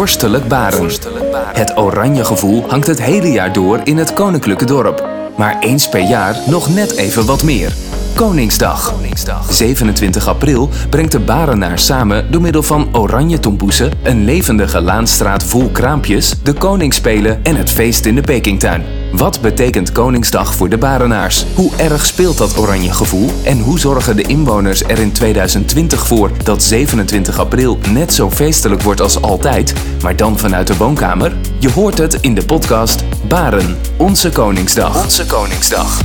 Vorstelijk Baren. Het oranje gevoel hangt het hele jaar door in het koninklijke dorp. Maar eens per jaar nog net even wat meer. Koningsdag. 27 april brengt de Barenaar samen door middel van oranje tompoesen, een levendige laanstraat vol kraampjes, de koningsspelen en het feest in de Pekingtuin. Wat betekent Koningsdag voor de Barenaars? Hoe erg speelt dat oranje gevoel? En hoe zorgen de inwoners er in 2020 voor dat 27 april net zo feestelijk wordt als altijd, maar dan vanuit de woonkamer? Je hoort het in de podcast Baren, onze Koningsdag. Onze Koningsdag.